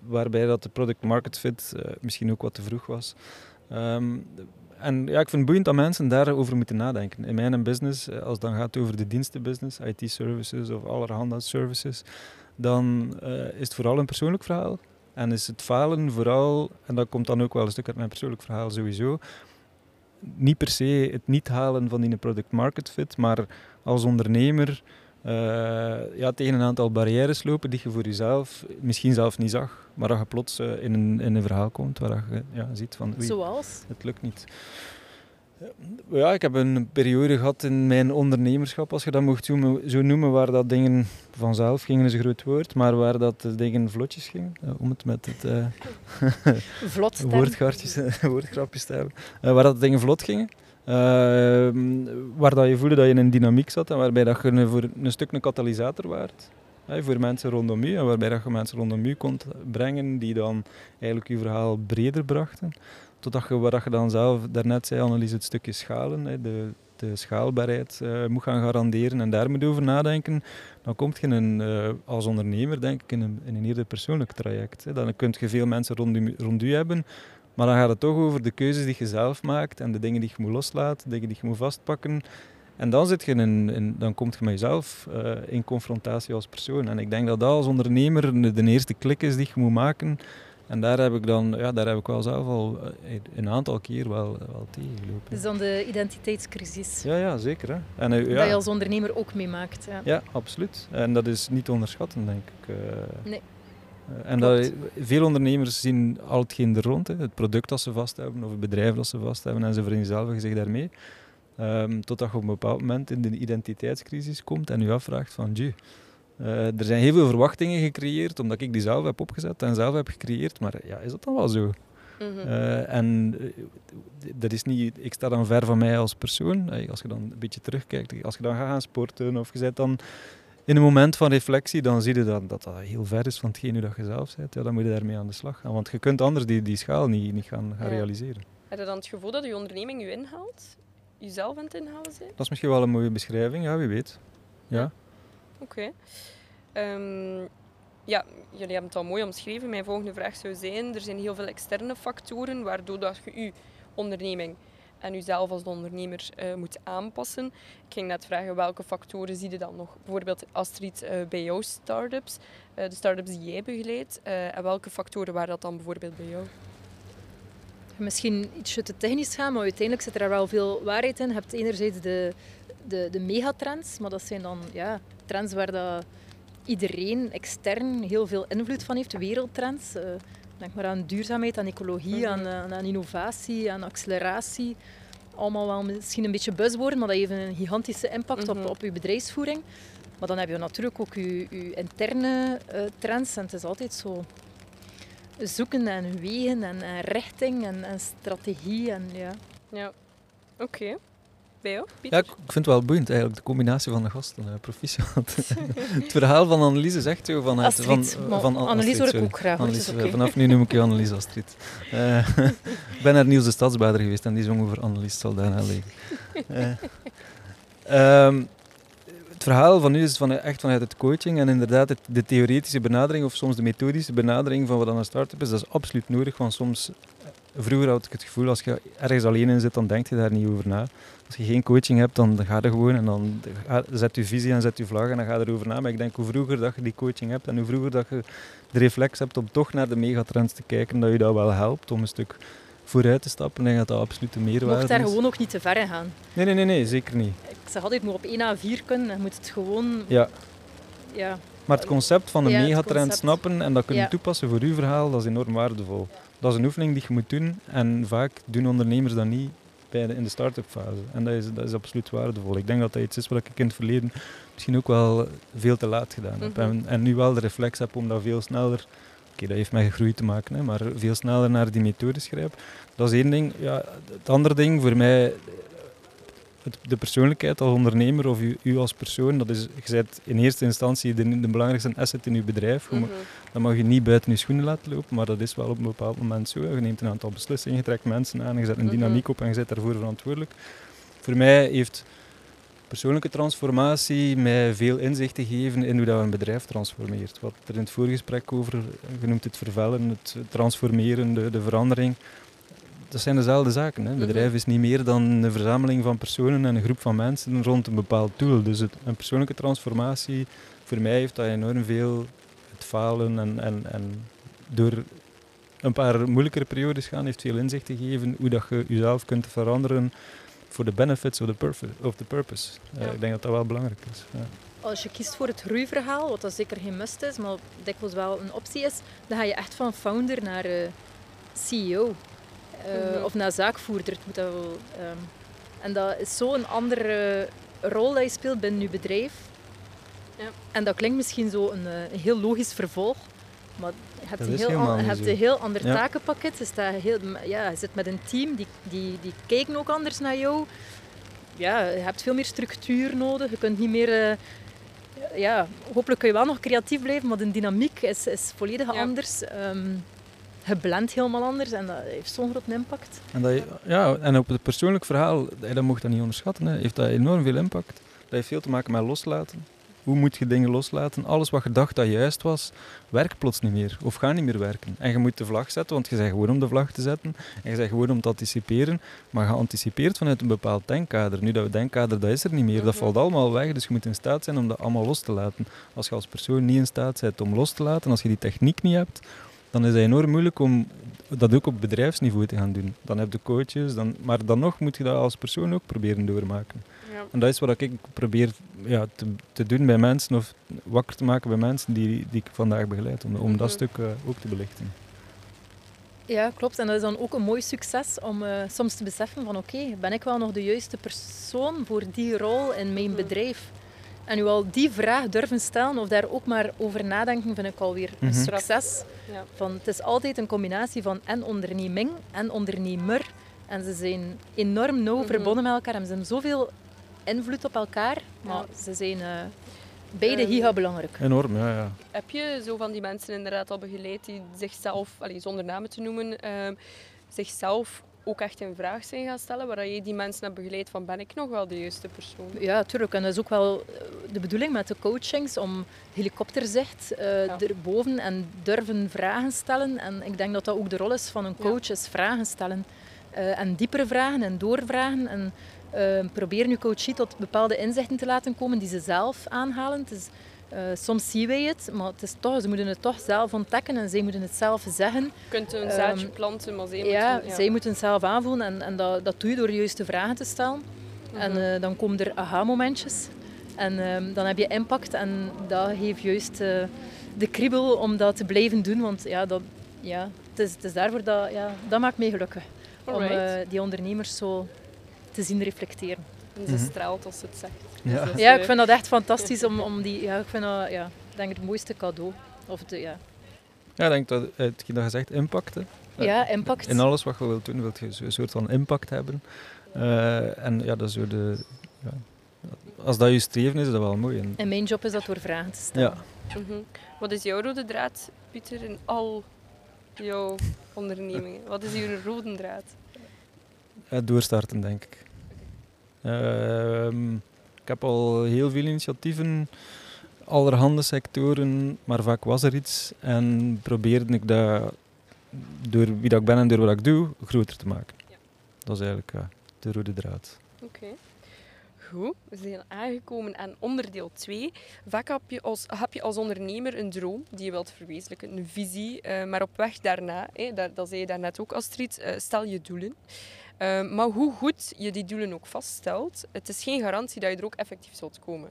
waarbij dat de product market fit uh, misschien ook wat te vroeg was. Um, en ja, ik vind het boeiend dat mensen daarover moeten nadenken. In mijn business, als het dan gaat over de dienstenbusiness, IT-services of allerhande services, dan is het vooral een persoonlijk verhaal. En is het falen vooral, en dat komt dan ook wel een stuk uit mijn persoonlijk verhaal sowieso, niet per se het niet halen van die product market fit, maar als ondernemer uh, ja, tegen een aantal barrières lopen die je voor jezelf misschien zelf niet zag, maar dat je plots uh, in, een, in een verhaal komt waar je ja, ziet van oei, Zoals? het lukt niet. Ja, ik heb een periode gehad in mijn ondernemerschap, als je dat mocht zo noemen, waar dat dingen vanzelf gingen, is een groot woord, maar waar dat dingen vlotjes gingen, om het met het [LAUGHS] uh, woordgrapjes te hebben, uh, waar dat dingen vlot gingen. Uh, waar dat je voelde dat je in een dynamiek zat en waarbij dat je voor een stuk een katalysator waard. Hè, voor mensen rondom u en waarbij dat je mensen rondom u kon brengen die dan eigenlijk je verhaal breder brachten. Totdat je, wat je dan zelf daarnet zei, Annelies, het stukje schalen, hè, de, de schaalbaarheid uh, moet gaan garanderen en daar moet over nadenken, dan kom je in, uh, als ondernemer denk ik in een, in een eerder persoonlijk traject. Hè. Dan kun je veel mensen rond u, rond u hebben, maar dan gaat het toch over de keuzes die je zelf maakt en de dingen die je moet loslaten, dingen die je moet vastpakken. En dan, zit je in, dan kom je met jezelf uh, in confrontatie als persoon. En ik denk dat dat als ondernemer de eerste klik is die je moet maken. En daar heb ik dan, ja, daar heb ik wel zelf al een aantal keer wel, wel tegengelopen. Dus dan de identiteitscrisis. Ja, ja zeker. Hè. En, uh, ja. Dat je als ondernemer ook meemaakt. Ja. ja, absoluut. En dat is niet te onderschatten, denk ik. Uh, nee. Uh, en dat, veel ondernemers zien al hetgeen er rond, hè. het product dat ze vast hebben of het bedrijf dat ze vast hebben en ze vereenzelvigen zich daarmee. Um, totdat je op een bepaald moment in de identiteitscrisis komt en je afvraagt van, Eh, er zijn heel veel verwachtingen gecreëerd, omdat ik die zelf heb opgezet en zelf heb gecreëerd. Maar ja, is dat dan wel zo? Mhm. Eh, en eh, dat is niet, ik sta dan ver van mij als persoon. Eh, Als je dan een beetje terugkijkt, als je dan gaat gaan sporten of je zit dan in een moment van reflectie, dan zie je dat dat, dat heel ver is van hetgeen dat je zelf bent. Ja, dan moet je daarmee aan de slag gaan. Want je kunt anders die, die schaal niet, niet gaan, gaan Ja. realiseren. Heb je dan het gevoel dat je onderneming je inhaalt? Jezelf aan het inhalen zijn? Dat is misschien wel een mooie beschrijving, ja, wie weet. Ja. Oké. Ehm, ja, jullie hebben het al mooi omschreven. Mijn volgende vraag zou zijn: er zijn heel veel externe factoren waardoor dat je je onderneming en jezelf als ondernemer eh, moet aanpassen. Ik ging net vragen welke factoren zie je dan nog? Bijvoorbeeld Astrid eh, bij jouw start-ups, eh, de start-ups die jij begeleidt. en welke factoren waren dat dan bijvoorbeeld bij jou? Misschien ietsje te technisch gaan, maar uiteindelijk zit er wel veel waarheid in. Je hebt enerzijds de, de, de megatrends, maar dat zijn dan ja, trends waar dat iedereen extern heel veel invloed van heeft, wereldtrends. Eh, denk maar aan duurzaamheid, aan ecologie, Mhm. aan, aan, aan innovatie, aan acceleratie. Allemaal wel misschien een beetje buzzwoorden, maar dat heeft een gigantische impact Mhm. op, op je bedrijfsvoering. Maar dan heb je natuurlijk ook je, je interne eh, trends. En het is altijd zo zoeken en wegen en, en richting en, en strategie. En, ja. Ja, oké. Bij jou, Ja, Pieter? ik ik vind het wel boeiend eigenlijk, de combinatie van de gasten. eh, proficiat. [LAUGHS] het verhaal van Annelies is echt zo van... het- Astrid, van, maar van An- Annelies hoor ik ook graag. Annelies, eh. Vanaf nu noem ik je Annelies Astrid. Eh, [LAUGHS] ik ben naar Niels de Stadsbader geweest en die zong over Annelies Saldana liggen. Eh, [LAUGHS] ehm, het verhaal van u is van, echt vanuit het coaching en inderdaad het, de theoretische benadering of soms de methodische benadering van wat dan een start-up is, dat is absoluut nodig, want soms, eh, vroeger had ik het gevoel, als je ergens alleen in zit, dan denk je daar niet over na. Als je geen coaching hebt, dan ga je gewoon en dan ga- zet je visie en zet je vlag en dan ga je erover na. Maar ik denk hoe vroeger dat je die coaching hebt en hoe vroeger dat je de reflex hebt om toch naar de megatrends te kijken, dat je dat wel helpt om een stuk vooruit te stappen. Ik denk dat dat absoluut Je meerwaarde mocht daar is. gewoon ook niet te ver in gaan. Nee, nee, nee, nee, zeker niet. Ik zeg altijd, het moet op 1 A4 kunnen. Je moet het gewoon... Ja, Ja, maar het concept van een Ja, megatrend snappen en dat kunnen Ja. toepassen voor uw verhaal, dat is enorm waardevol. Dat is een oefening die je moet doen en vaak doen ondernemers dat niet bij de, in de start-up fase. En dat is, dat is absoluut waardevol. Ik denk dat dat iets is wat ik in het verleden misschien ook wel veel te laat gedaan heb. Mhm. En, en nu wel de reflex heb om dat veel sneller, oké, dat heeft met groei te maken, hè, maar veel sneller naar die methodes grijp. Dat is één ding. Ja, het andere ding voor mij, het, de persoonlijkheid als ondernemer of u, u als persoon, dat is, je bent in eerste instantie de, de belangrijkste asset in uw bedrijf. Mhm. dat mag je niet buiten je schoenen laten lopen, maar dat is wel op een bepaald moment zo. Je neemt een aantal beslissingen, je trekt mensen aan, je zet een Mhm. dynamiek op en je bent daarvoor verantwoordelijk. Voor mij heeft persoonlijke transformatie mij veel inzicht gegeven in hoe dat een bedrijf transformeert. Wat er in het voorgesprek over, je noemt het vervellen, het transformeren, de, de verandering. Dat zijn dezelfde zaken. Hè. Een Mhm. bedrijf is niet meer dan een verzameling van personen en een groep van mensen rond een bepaald doel. Dus het, een persoonlijke transformatie, voor mij heeft dat enorm veel het falen en, en, en door een paar moeilijkere periodes gaan, heeft veel inzicht gegeven hoe dat je jezelf kunt veranderen voor de benefits of the, purpose. Of the purpose. Eh, ik denk dat dat wel belangrijk is. Ja. Als je kiest voor het groeiverhaal, wat dat zeker geen must is, maar dikwijls wel een optie is, dan ga je echt van founder naar eh, CEO. Eh, Mhm. Of naar zaakvoerder. Het moet dat wel, ehm, en dat is zo'n andere rol dat je speelt binnen je bedrijf. Ja. En dat klinkt misschien zo een, eh, een heel logisch vervolg, maar je hebt, een heel, helemaal an- je niet hebt zo. een heel ander Ja. takenpakket. Je, staat heel, ja, je zit met een team, die, die, die kijken ook anders naar jou. Ja, je hebt veel meer structuur nodig. Je kunt niet meer... eh, ja, hopelijk kun je wel nog creatief blijven, maar de dynamiek is, is volledig Ja. anders. Ehm je blendt helemaal anders en dat heeft zo'n groot impact. En, dat, je- ja, en op het persoonlijk verhaal, dat mocht dat niet onderschatten, hè, heeft dat enorm veel impact. Dat heeft veel te maken met loslaten. Hoe moet je dingen loslaten? Alles wat je dacht dat juist was, werkt plots niet meer of gaat niet meer werken. En je moet de vlag zetten, want je bent gewoon om de vlag te zetten. En je bent gewoon om te anticiperen. Maar je anticipeert vanuit een bepaald denkkader. Nu, dat denkkader dat is er niet meer. Dat Mhm. valt allemaal weg, dus je moet in staat zijn om dat allemaal los te laten. Als je als persoon niet in staat bent om los te laten, als je die techniek niet hebt, dan is het enorm moeilijk om dat ook op bedrijfsniveau te gaan doen. Dan heb je coaches, dan, maar dan nog moet je dat als persoon ook proberen doormaken. Ja. En dat is wat ik probeer ja, te, te doen bij mensen, of wakker te maken bij mensen die, die ik vandaag begeleid, om, om dat Mhm. stuk eh, ook te belichten. Ja, klopt. En dat is dan ook een mooi succes om eh, soms te beseffen van oké, ben ik wel nog de juiste persoon voor die rol in mijn Mhm. bedrijf? En nu al die vraag durven stellen of daar ook maar over nadenken, vind ik alweer een Mhm. succes. Ja. Van, het is altijd een combinatie van en onderneming en ondernemer. En ze zijn enorm nauw Mhm. verbonden met elkaar en ze hebben zoveel invloed op elkaar. Maar ze zijn eh, beide Ehm, giga belangrijk. Enorm, ja. ja. Heb je zo van die mensen inderdaad al begeleid die zichzelf, allee, zonder namen te noemen, ehm, zichzelf ook echt in vraag zijn gaan stellen, waar je die mensen hebt begeleid van ben ik nog wel de juiste persoon? Ja, tuurlijk. En dat is ook wel eh, de bedoeling met de coachings, om helikopterzicht eh Ja. erboven en durven vragen stellen. En ik denk dat dat ook de rol is van een Ja. coach, is vragen stellen. Eh, en diepere vragen en doorvragen. En eh, probeer nu coachie tot bepaalde inzichten te laten komen die ze zelf aanhalen. Het is, eh, soms zien wij het, maar het is toch, ze moeten het toch zelf ontdekken en zij moeten het zelf zeggen. Je kunt een Ehm, zaadje planten, maar zij Ja, moeten... zij moeten het zelf aanvoelen en, en dat, dat doe je door de juiste vragen te stellen. En Mhm. eh, dan komen er aha-momentjes. En ehm, dan heb je impact en dat geeft juist eh, de kriebel om dat te blijven doen. Want ja, dat, ja, het, is, het is daarvoor dat... Ja, dat maakt mij gelukkig. Om Alright. die ondernemers zo te zien reflecteren. En ze Mhm. straalt als ze het zegt. Ja. Dus, Ja, eh, ik vind dat echt fantastisch om, om die... Ja, ik vind dat, ja, denk het mooiste cadeau. Of de, ja. Ja, ik denk dat hetgeen dat je zegt, impact. Hè. ja, impact. In alles wat je wilt doen, wil je een soort van impact hebben. Eh, en ja, dat is de... Ja, als dat je streven is, is dat wel mooi. En, En mijn job is dat door vragen te stellen. ja. Mhm. Wat is jouw rode draad, Pieter, in al jouw ondernemingen? Wat is uw rode draad? Het doorstarten, denk ik. Ehm, ik heb al heel veel initiatieven, allerhande sectoren, maar vaak was er iets en probeerde ik dat door wie dat ik ben en door wat ik doe, groter te maken. Ja. Dat is eigenlijk de rode draad. Oké. Goed, we zijn aangekomen aan onderdeel 2. Vaak heb je, als, heb je als ondernemer een droom die je wilt verwezenlijken, een visie. eh, maar op weg daarna, hè, dat, dat zei je daarnet ook Astrid, eh, stel je doelen. Eh, maar hoe goed je die doelen ook vaststelt, het is geen garantie dat je er ook effectief zult komen.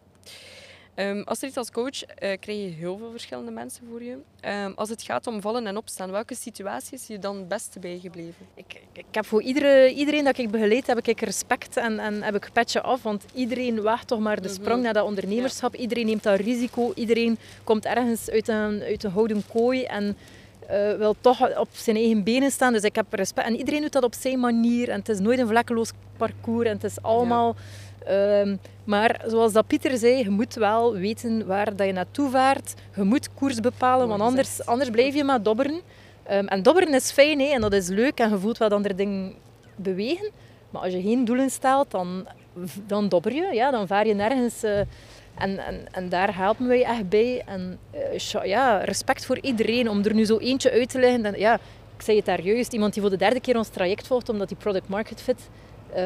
Ehm Astrid, als coach eh, krijg je heel veel verschillende mensen voor je. Ehm, als het gaat om vallen en opstaan, welke situatie is je dan het beste bijgebleven? Ik, ik heb voor iedere, iedereen dat ik begeleid heb, ik respect en, en heb ik petje af. Want iedereen waagt toch maar de sprong Mhm. naar dat ondernemerschap. Iedereen neemt dat risico. Iedereen komt ergens uit een, uit een houden kooi en eh, wil toch op zijn eigen benen staan. Dus ik heb respect. En iedereen doet dat op zijn manier. En het is nooit een vlekkeloos parcours. En het is allemaal... ehm, maar zoals dat Pieter zei, je moet wel weten waar dat je naartoe vaart. Je moet koers bepalen, want anders, anders blijf je maar dobberen. Ehm, en dobberen is fijn hè, en dat is leuk en je voelt wel dat er dingen bewegen. Maar als je geen doelen stelt, dan, dan dobber je. Ja, dan vaar je nergens. eh, en, en, en daar helpen wij echt bij. En eh, ja, respect voor iedereen. Om er nu zo eentje uit te leggen. Dan, ja, ik zei het daar juist. Iemand die voor de derde keer ons traject volgt, omdat die product market fit eh,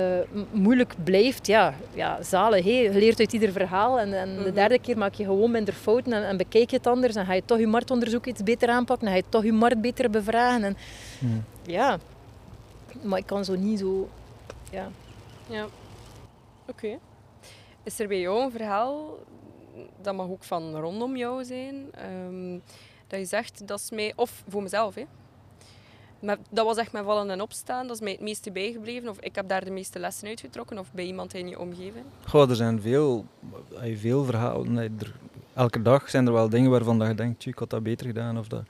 moeilijk blijft. Ja, ja zalig. Hè? Je leert uit ieder verhaal. En, en de Mhm. derde keer maak je gewoon minder fouten en, en bekijk je het anders. En ga je toch je marktonderzoek iets beter aanpakken. En ga je toch je markt beter bevragen. En, Hmm. ja, maar ik kan zo niet zo... Ja. Ja. Oké. Is er bij jou een verhaal, dat mag ook van rondom jou zijn, ehm, dat je zegt, dat is mij, of voor mezelf, hè. Maar dat was echt mijn vallen en opstaan, dat is mij het meeste bijgebleven, of ik heb daar de meeste lessen uitgetrokken, of bij iemand in je omgeving. Goh, er zijn veel, veel verhalen. Nee, er- elke dag zijn er wel dingen waarvan dat je denkt, "Tjoe, ik had dat beter gedaan. Of dat.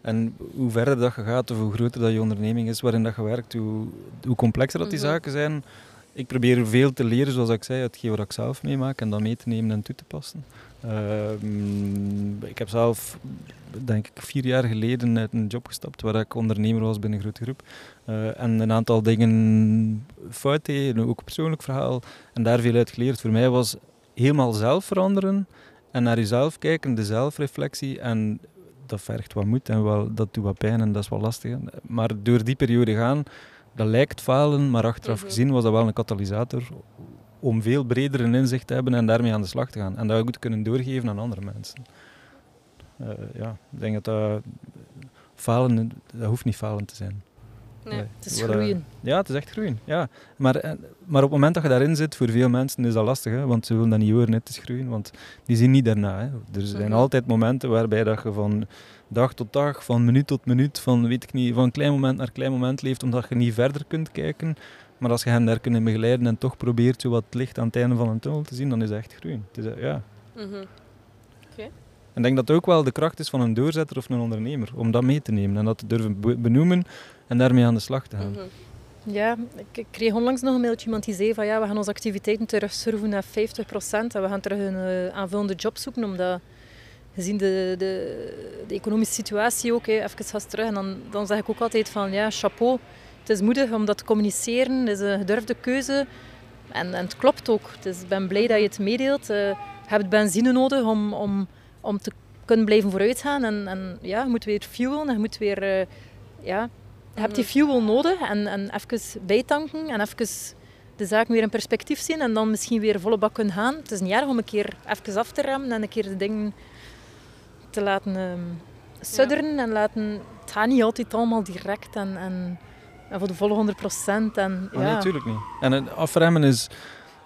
En hoe verder dat je gaat, of hoe groter dat je onderneming is waarin dat je werkt, hoe, hoe complexer dat die Mhm. zaken zijn. Ik probeer veel te leren, zoals ik zei, hetgeen wat ik zelf meemaak en dat mee te nemen en toe te passen. Ehm, ik heb zelf, denk ik, vier jaar geleden uit een job gestapt waar ik ondernemer was binnen een grote groep. Eh, en een aantal dingen fout deed, ook een persoonlijk verhaal. En daar veel uit geleerd. Voor mij was helemaal zelf veranderen en naar jezelf kijken, de zelfreflectie. En dat vergt wat moed en wel, dat doet wat pijn en dat is wel lastig. Maar door die periode gaan, dat lijkt falen, maar achteraf Mhm. gezien was dat wel een katalysator om veel breder een inzicht te hebben en daarmee aan de slag te gaan. En dat goed kunnen doorgeven aan andere mensen. Eh, ja, ik denk dat dat falen, dat hoeft niet falen te zijn. Nee. Nee. Het is Wat, eh, groeien. Ja, het is echt groeien. Ja. Maar, eh, maar op het moment dat je daarin zit, voor veel mensen is dat lastig. Hè? Want ze willen dat niet horen, het is groeien. Want die zien niet daarna. Hè? Er zijn Mhm. altijd momenten waarbij dat je van dag tot dag, van minuut tot minuut, van, weet ik niet, van klein moment naar klein moment leeft, omdat je niet verder kunt kijken. Maar als je hen daar kunt begeleiden en toch probeert zo wat licht aan het einde van een tunnel te zien, dan is het echt groeien. Het is, eh, ja. Mhm. En ik denk dat het ook wel de kracht is van een doorzetter of een ondernemer, om dat mee te nemen en dat te durven be- benoemen en daarmee aan de slag te gaan. Mhm. Ja, ik ik kreeg onlangs nog een mailtje iemand die zei van ja, we gaan onze activiteiten terugschroeven naar 50% en we gaan terug een eh, aanvullende job zoeken, omdat gezien de, de, de economische situatie ook, hè, even gas terug. En dan, dan zeg ik ook altijd van ja, chapeau, het is moedig om dat te communiceren, het is een gedurfde keuze en, en het klopt ook. Ik ben blij dat je het meedeelt. Eh, je hebt benzine nodig om, om, om te kunnen blijven vooruitgaan en, en ja, je moet weer fuelen en je moet weer... eh, ja, je hebt die fuel nodig en, en even bijtanken en even de zaak weer in perspectief zien en dan misschien weer volle bak kunnen gaan. Het is niet erg om een keer even af te remmen en een keer de dingen te laten ehm sudderen en laten... Het gaat niet altijd allemaal direct en, en, en voor de volle 100 procent. En, Maar ja. Nee, natuurlijk niet. En het afremmen is...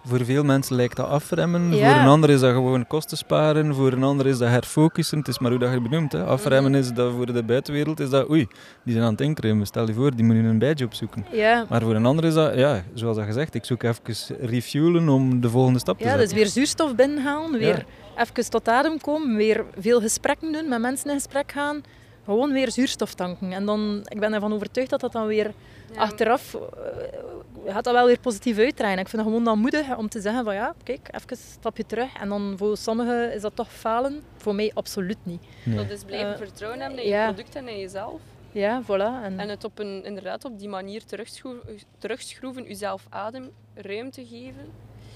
Voor veel mensen lijkt dat afremmen. Ja. Voor een ander is dat gewoon kosten sparen. Voor een ander is dat herfocussen. Het is maar hoe dat je het benoemt. Hè. Afremmen is dat voor de buitenwereld is dat... Oei, die zijn aan het inkrimpen. Stel je voor, die moeten een bijjob zoeken. ja. Maar voor een ander is dat, ja, zoals dat gezegd, ik zoek even refuelen om de volgende stap te Ja, zetten. dus weer zuurstof binnenhalen, weer even tot adem komen, weer veel gesprekken doen, met mensen in gesprek gaan. Gewoon weer zuurstof tanken. En dan, ik ben ervan overtuigd dat dat dan weer Ja. achteraf eh, gaat dat wel weer positief uitdraaien. Ik vind het gewoon dan moedig om te zeggen van ja, kijk, even een stapje terug. En dan voor sommigen is dat toch falen. Voor mij absoluut niet. Nee. Dat is blijven Eh, vertrouwen hebben in je product en in jezelf. Ja, voilà. En, En het op een, inderdaad op die manier terugschroeven, terugschroeven jezelf adem, ruimte geven.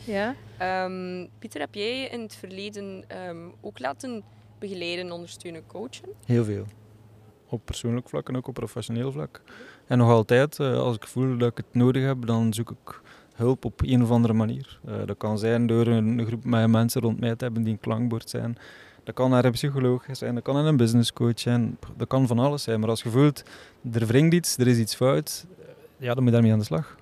ja. Ehm, Pieter, heb jij in het verleden ehm, ook laten begeleiden, ondersteunen, coachen? Heel veel. Op persoonlijk vlak en ook op professioneel vlak. En nog altijd, eh, als ik voel dat ik het nodig heb, dan zoek ik hulp op een of andere manier. Eh, dat kan zijn door een, groep met mensen rond mij te hebben die een klankbord zijn. Dat kan naar een psycholoog zijn, dat kan naar een businesscoach zijn. Dat kan van alles zijn. Maar als je voelt, er wringt iets, er is iets fout, ja, dan moet je daarmee aan de slag.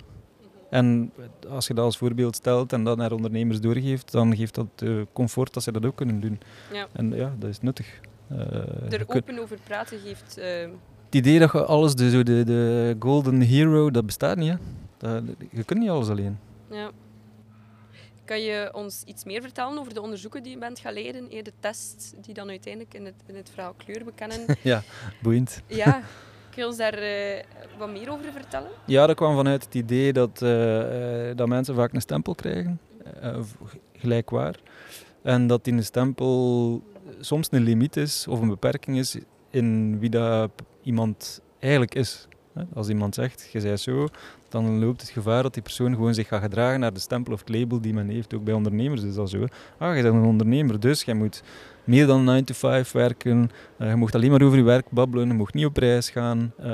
En als je dat als voorbeeld stelt en dat naar ondernemers doorgeeft, dan geeft dat comfort dat ze dat ook kunnen doen. Ja. En ja, dat is nuttig. Je Er open over praten geeft... idee dat je alles, de, zo de, de golden hero, dat bestaat niet. Hè? Dat, je kunt niet alles alleen. ja. Kan je ons iets meer vertellen over de onderzoeken die je bent gaan leiden? eh, De test die dan uiteindelijk in het, in het verhaal kleur bekennen. [LAUGHS] ja, boeiend. ja, kun je ons daar eh, wat meer over vertellen? Ja, dat kwam vanuit het idee dat, eh, dat mensen vaak een stempel krijgen, of gelijkwaar. En dat die een stempel soms een limiet is of een beperking is in wie dat iemand eigenlijk is. Als iemand zegt, je zei zo, dan loopt het gevaar dat die persoon gewoon zich gaat gedragen naar de stempel of label die men heeft. Ook bij ondernemers is dat zo. Ah, je bent een ondernemer, dus je moet meer dan 9 to 5 werken. Eh, je mocht alleen maar over je werk babbelen, je mocht niet op reis gaan. Eh,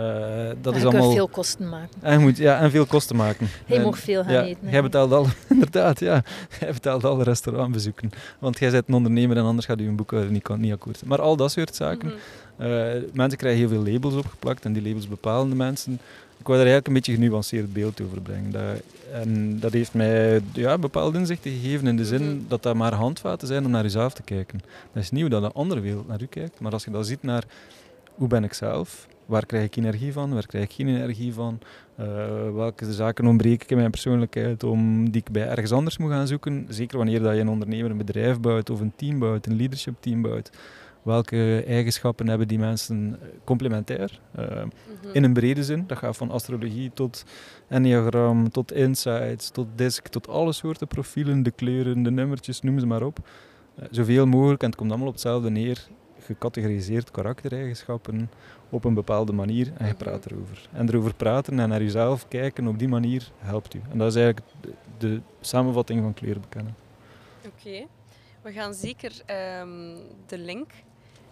dat je is allemaal... veel kosten maken. En, je moet, ja, en veel kosten maken. [LAUGHS] Hij En- mag veel gaan ja, eten. Jij betaalt al, [LAUGHS] inderdaad, ja. [LAUGHS] Jij betaalt al de restaurantbezoeken. Want jij bent een ondernemer en anders gaat je een boekhouder niet, niet akkoord. Maar al dat soort zaken. Mhm. Eh, mensen krijgen heel veel labels opgeplakt en die labels bepalen de mensen. Ik wou daar eigenlijk een beetje een genuanceerd beeld over brengen. Dat, en dat heeft mij ja, bepaalde inzichten gegeven in de zin Mhm. dat dat maar handvaten zijn om naar jezelf te kijken. Dat is nieuw dat de andere wereld naar u kijkt, maar als je dan ziet naar hoe ben ik zelf, waar krijg ik energie van, waar krijg ik geen energie van, eh, welke zaken ontbreek ik in mijn persoonlijkheid om, die ik bij ergens anders moet gaan zoeken. Zeker wanneer dat je een ondernemer een bedrijf bouwt of een team bouwt, een leadership team bouwt. Welke eigenschappen hebben die mensen eh, complementair? Eh, Mhm. in een brede zin. Dat gaat van astrologie tot enneagram, tot insights, tot disc, tot alle soorten profielen, de kleuren, de nummertjes, noem ze maar op. Eh, zoveel mogelijk, en het komt allemaal op hetzelfde neer, gecategoriseerd karaktereigenschappen op een bepaalde manier en je Mhm. praat erover. En erover praten en naar jezelf kijken op die manier helpt u. En dat is eigenlijk de, de samenvatting van kleur bekennen. Oké. We gaan zeker ehm, de link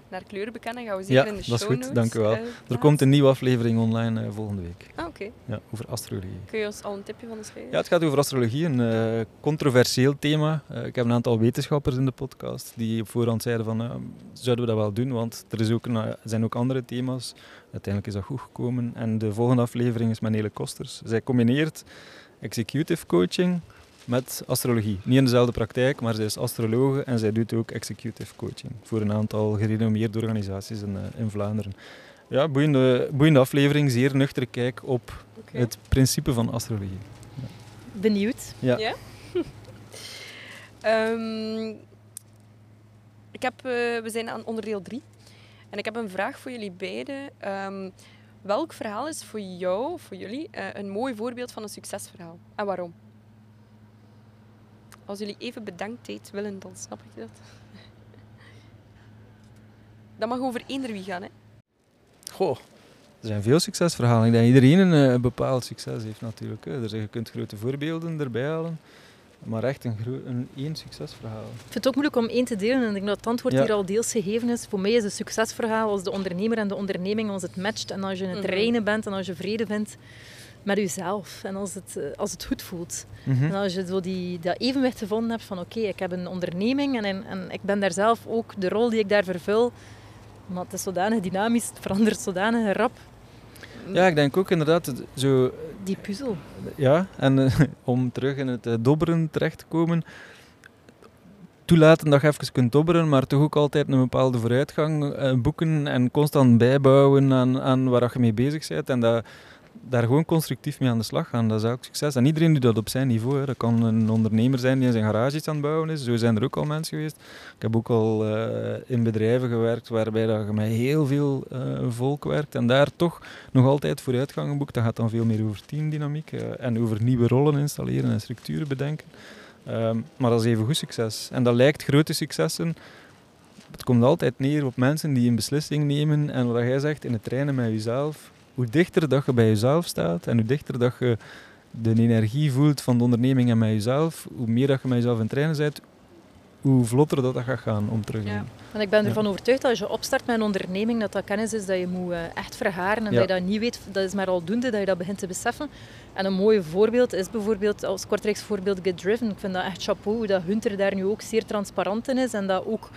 naar kleuren bekennen. Gaan we zeker Ja, in de dat is show goed, notes, dank u wel. eh, Er komt een nieuwe aflevering online eh, volgende week Ah, oké. ja, over astrologie. Kun je ons al een tipje van de sluier? Ja, het gaat over astrologie, een eh, controversieel thema. Ik heb een aantal wetenschappers in de podcast die op voorhand zeiden van, zouden we dat wel doen, want er is ook zijn ook andere thema's. Uiteindelijk is dat goed gekomen. En de volgende aflevering is met Nele Kosters. Zij combineert executive coaching met astrologie. Niet in dezelfde praktijk, maar zij is astrologe en zij doet ook executive coaching voor een aantal gerenommeerde organisaties in, eh, in Vlaanderen. Ja, boeiende, boeiende aflevering, zeer nuchtere kijk op het principe van astrologie. Benieuwd. Ja. Ja? [LAUGHS] Ehm, ik heb, eh, we zijn aan onderdeel 3. En ik heb een vraag voor jullie beiden. Ehm, welk verhaal is voor jou, voor jullie, eh, een mooi voorbeeld van een succesverhaal? En waarom? Als jullie even bedenktijd willen, dan snap ik dat. Dat mag over eender wie gaan, hè? Goh, er zijn veel succesverhalen. Ik denk dat iedereen een eh, bepaald succes heeft natuurlijk. Hè. Dus je kunt grote voorbeelden erbij halen. Maar echt een, een één succesverhaal. Ik vind het ook moeilijk om één te delen. En ik denk dat het antwoord Ja. hier al deels gegeven is. Voor mij is een succesverhaal als de ondernemer en de onderneming, als het matcht en als je in het reinen bent en als je vrede vindt met jezelf en als het, eh, als het goed voelt. Mhm. En als je zo die, dat evenwicht gevonden hebt van oké, ik heb een onderneming en, en, en ik ben daar zelf ook de rol die ik daar vervul. Maar het is zodanig dynamisch, het verandert zodanig rap. Ja, ik denk ook inderdaad zo Die puzzel. Ja, en eh, om terug in het eh, dobberen terecht te komen. Toelaten dat je even kunt dobberen, maar toch ook altijd een bepaalde vooruitgang eh, boeken en constant bijbouwen aan, aan waar je mee bezig bent. En dat, daar gewoon constructief mee aan de slag gaan. Dat is ook succes. En iedereen doet dat op zijn niveau. Hè. Dat kan een ondernemer zijn die in zijn garage iets aan het bouwen is. Zo zijn er ook al mensen geweest. Ik heb ook al eh, in bedrijven gewerkt waarbij dat je met heel veel eh, volk werkt en daar toch nog altijd vooruitgang geboekt. Dat gaat dan veel meer over teamdynamiek eh, en over nieuwe rollen installeren en structuren bedenken. Ehm, maar dat is even goed succes. En dat lijkt grote successen. Het komt altijd neer op mensen die een beslissing nemen en wat jij zegt, in het trainen met jezelf. Hoe dichter dat je bij jezelf staat en hoe dichter dat je de energie voelt van de onderneming en met jezelf, hoe meer dat je met jezelf in trainen bent, hoe vlotter dat, dat gaat gaan om terug te Ja. En ik ben Ja. ervan overtuigd dat als je opstart met een onderneming, dat dat kennis is dat je moet eh, echt vergaren. En Ja. dat je dat niet weet, dat is maar aldoende dat je dat begint te beseffen. En een mooi voorbeeld is bijvoorbeeld, als Kortrijks voorbeeld, Get Driven. Ik vind dat echt chapeau, hoe dat Hunter daar nu ook zeer transparant in is. En dat ook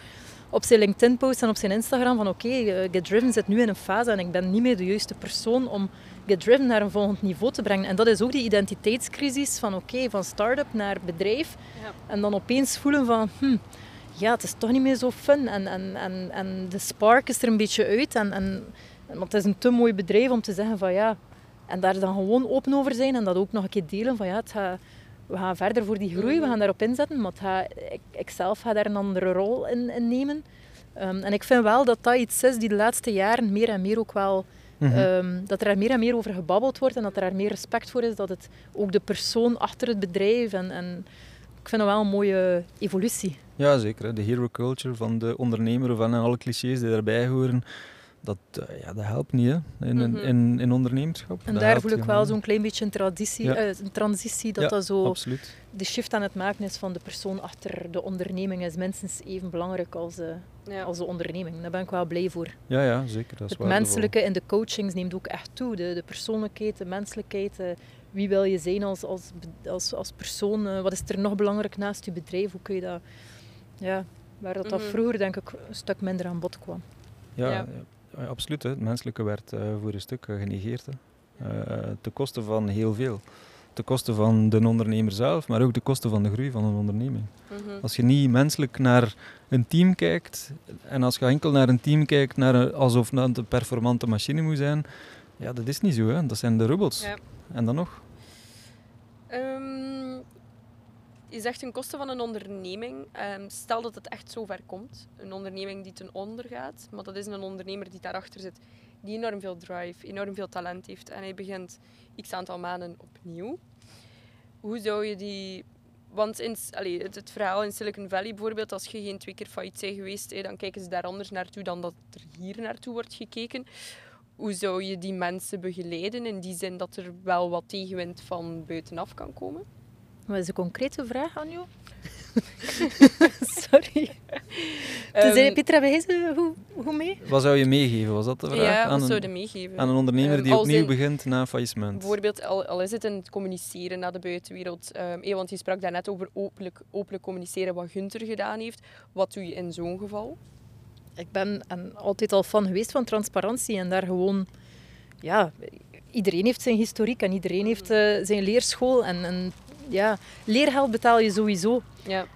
op zijn LinkedIn-post en op zijn Instagram van oké, eh, Get Driven zit nu in een fase en ik ben niet meer de juiste persoon om Get Driven naar een volgend niveau te brengen. En dat is ook die identiteitscrisis van oké, van start-up naar bedrijf. Ja. En dan opeens voelen van, hm, ja, het is toch niet meer zo fun. En, en, en, en de spark is er een beetje uit. En, en, want het is een te mooi bedrijf om te zeggen van ja, en daar dan gewoon open over zijn en dat ook nog een keer delen van ja, het gaat, we gaan verder voor die groei, we gaan daarop inzetten, maar het gaat, ik, ik zelf ga daar een andere rol in, in nemen. Ehm, en ik vind wel dat dat iets is die de laatste jaren meer en meer ook wel Mhm. Ehm, dat er meer en meer over gebabbeld wordt en dat er meer respect voor is. Dat het ook de persoon achter het bedrijf en, en ik vind dat wel een mooie evolutie. Ja, zeker. hè. De hero culture van de ondernemer en alle clichés die daarbij horen, dat, eh, ja, dat helpt niet hè, in, in- Mhm. in, in ondernemerschap. En Dat daar voel ik wel zo'n klein beetje een, traditie, Ja. eh, een transitie, dat Ja, dat zo Absoluut. de shift aan het maken is van de persoon achter de onderneming is minstens even belangrijk als, eh, Ja. als de onderneming. Daar ben ik wel blij voor. Ja, ja, zeker. Dat is Het menselijke in de coachings neemt ook echt toe. De, de persoonlijkheid, de menselijkheid. wie wil je zijn als, als, als, als persoon? wat is er nog belangrijk naast je bedrijf? Hoe kun je dat... Ja, waar dat, dat Mhm. vroeger denk ik een stuk minder aan bod kwam. Ja, Ja. ja. ja, absoluut. Hè. Het menselijke werd eh, voor een stuk eh, genegeerd. Hè. Eh, ten koste van heel veel. Ten koste van de ondernemer zelf, maar ook de kosten van de groei van een onderneming. Mhm. Als je niet menselijk naar een team kijkt, en als je enkel naar een team kijkt naar een- alsof het een performante machine moet zijn, ja, dat is niet zo. Hè. Dat zijn de robots. Ja. En dan nog? Ehm, je zegt ten koste van een onderneming. Ehm, stel dat het echt zo ver komt. Een onderneming die ten onder gaat. Maar dat is een ondernemer die daarachter zit. Die enorm veel drive, enorm veel talent heeft. En hij begint x aantal maanden opnieuw. Hoe zou je die... Want in, allee, het, verhaal in Silicon Valley bijvoorbeeld, als je geen twee keer failliet bent geweest, dan kijken ze daar anders naartoe dan dat er hier naartoe wordt gekeken. Hoe zou je die mensen begeleiden in die zin dat er wel wat tegenwind van buitenaf kan komen? Wat is de concrete vraag aan jou? [LAUGHS] Sorry. Dus, Petra, wij ze hoe, hoe mee? Wat zou je meegeven? Was dat de vraag? ja, aan, wat een, zouden meegeven? aan een ondernemer Ehm, die opnieuw in- begint na een faillissement? Bijvoorbeeld, al, al is het in het communiceren naar de buitenwereld. Ehm, eh, want je sprak daarnet over openlijk, openlijk communiceren wat Gunther gedaan heeft. Wat doe je in zo'n geval? Ik ben en altijd al fan geweest van transparantie en daar gewoon... Ja, iedereen heeft zijn historiek en iedereen heeft eh, zijn leerschool. En, en ja, leergeld betaal je sowieso. Ja.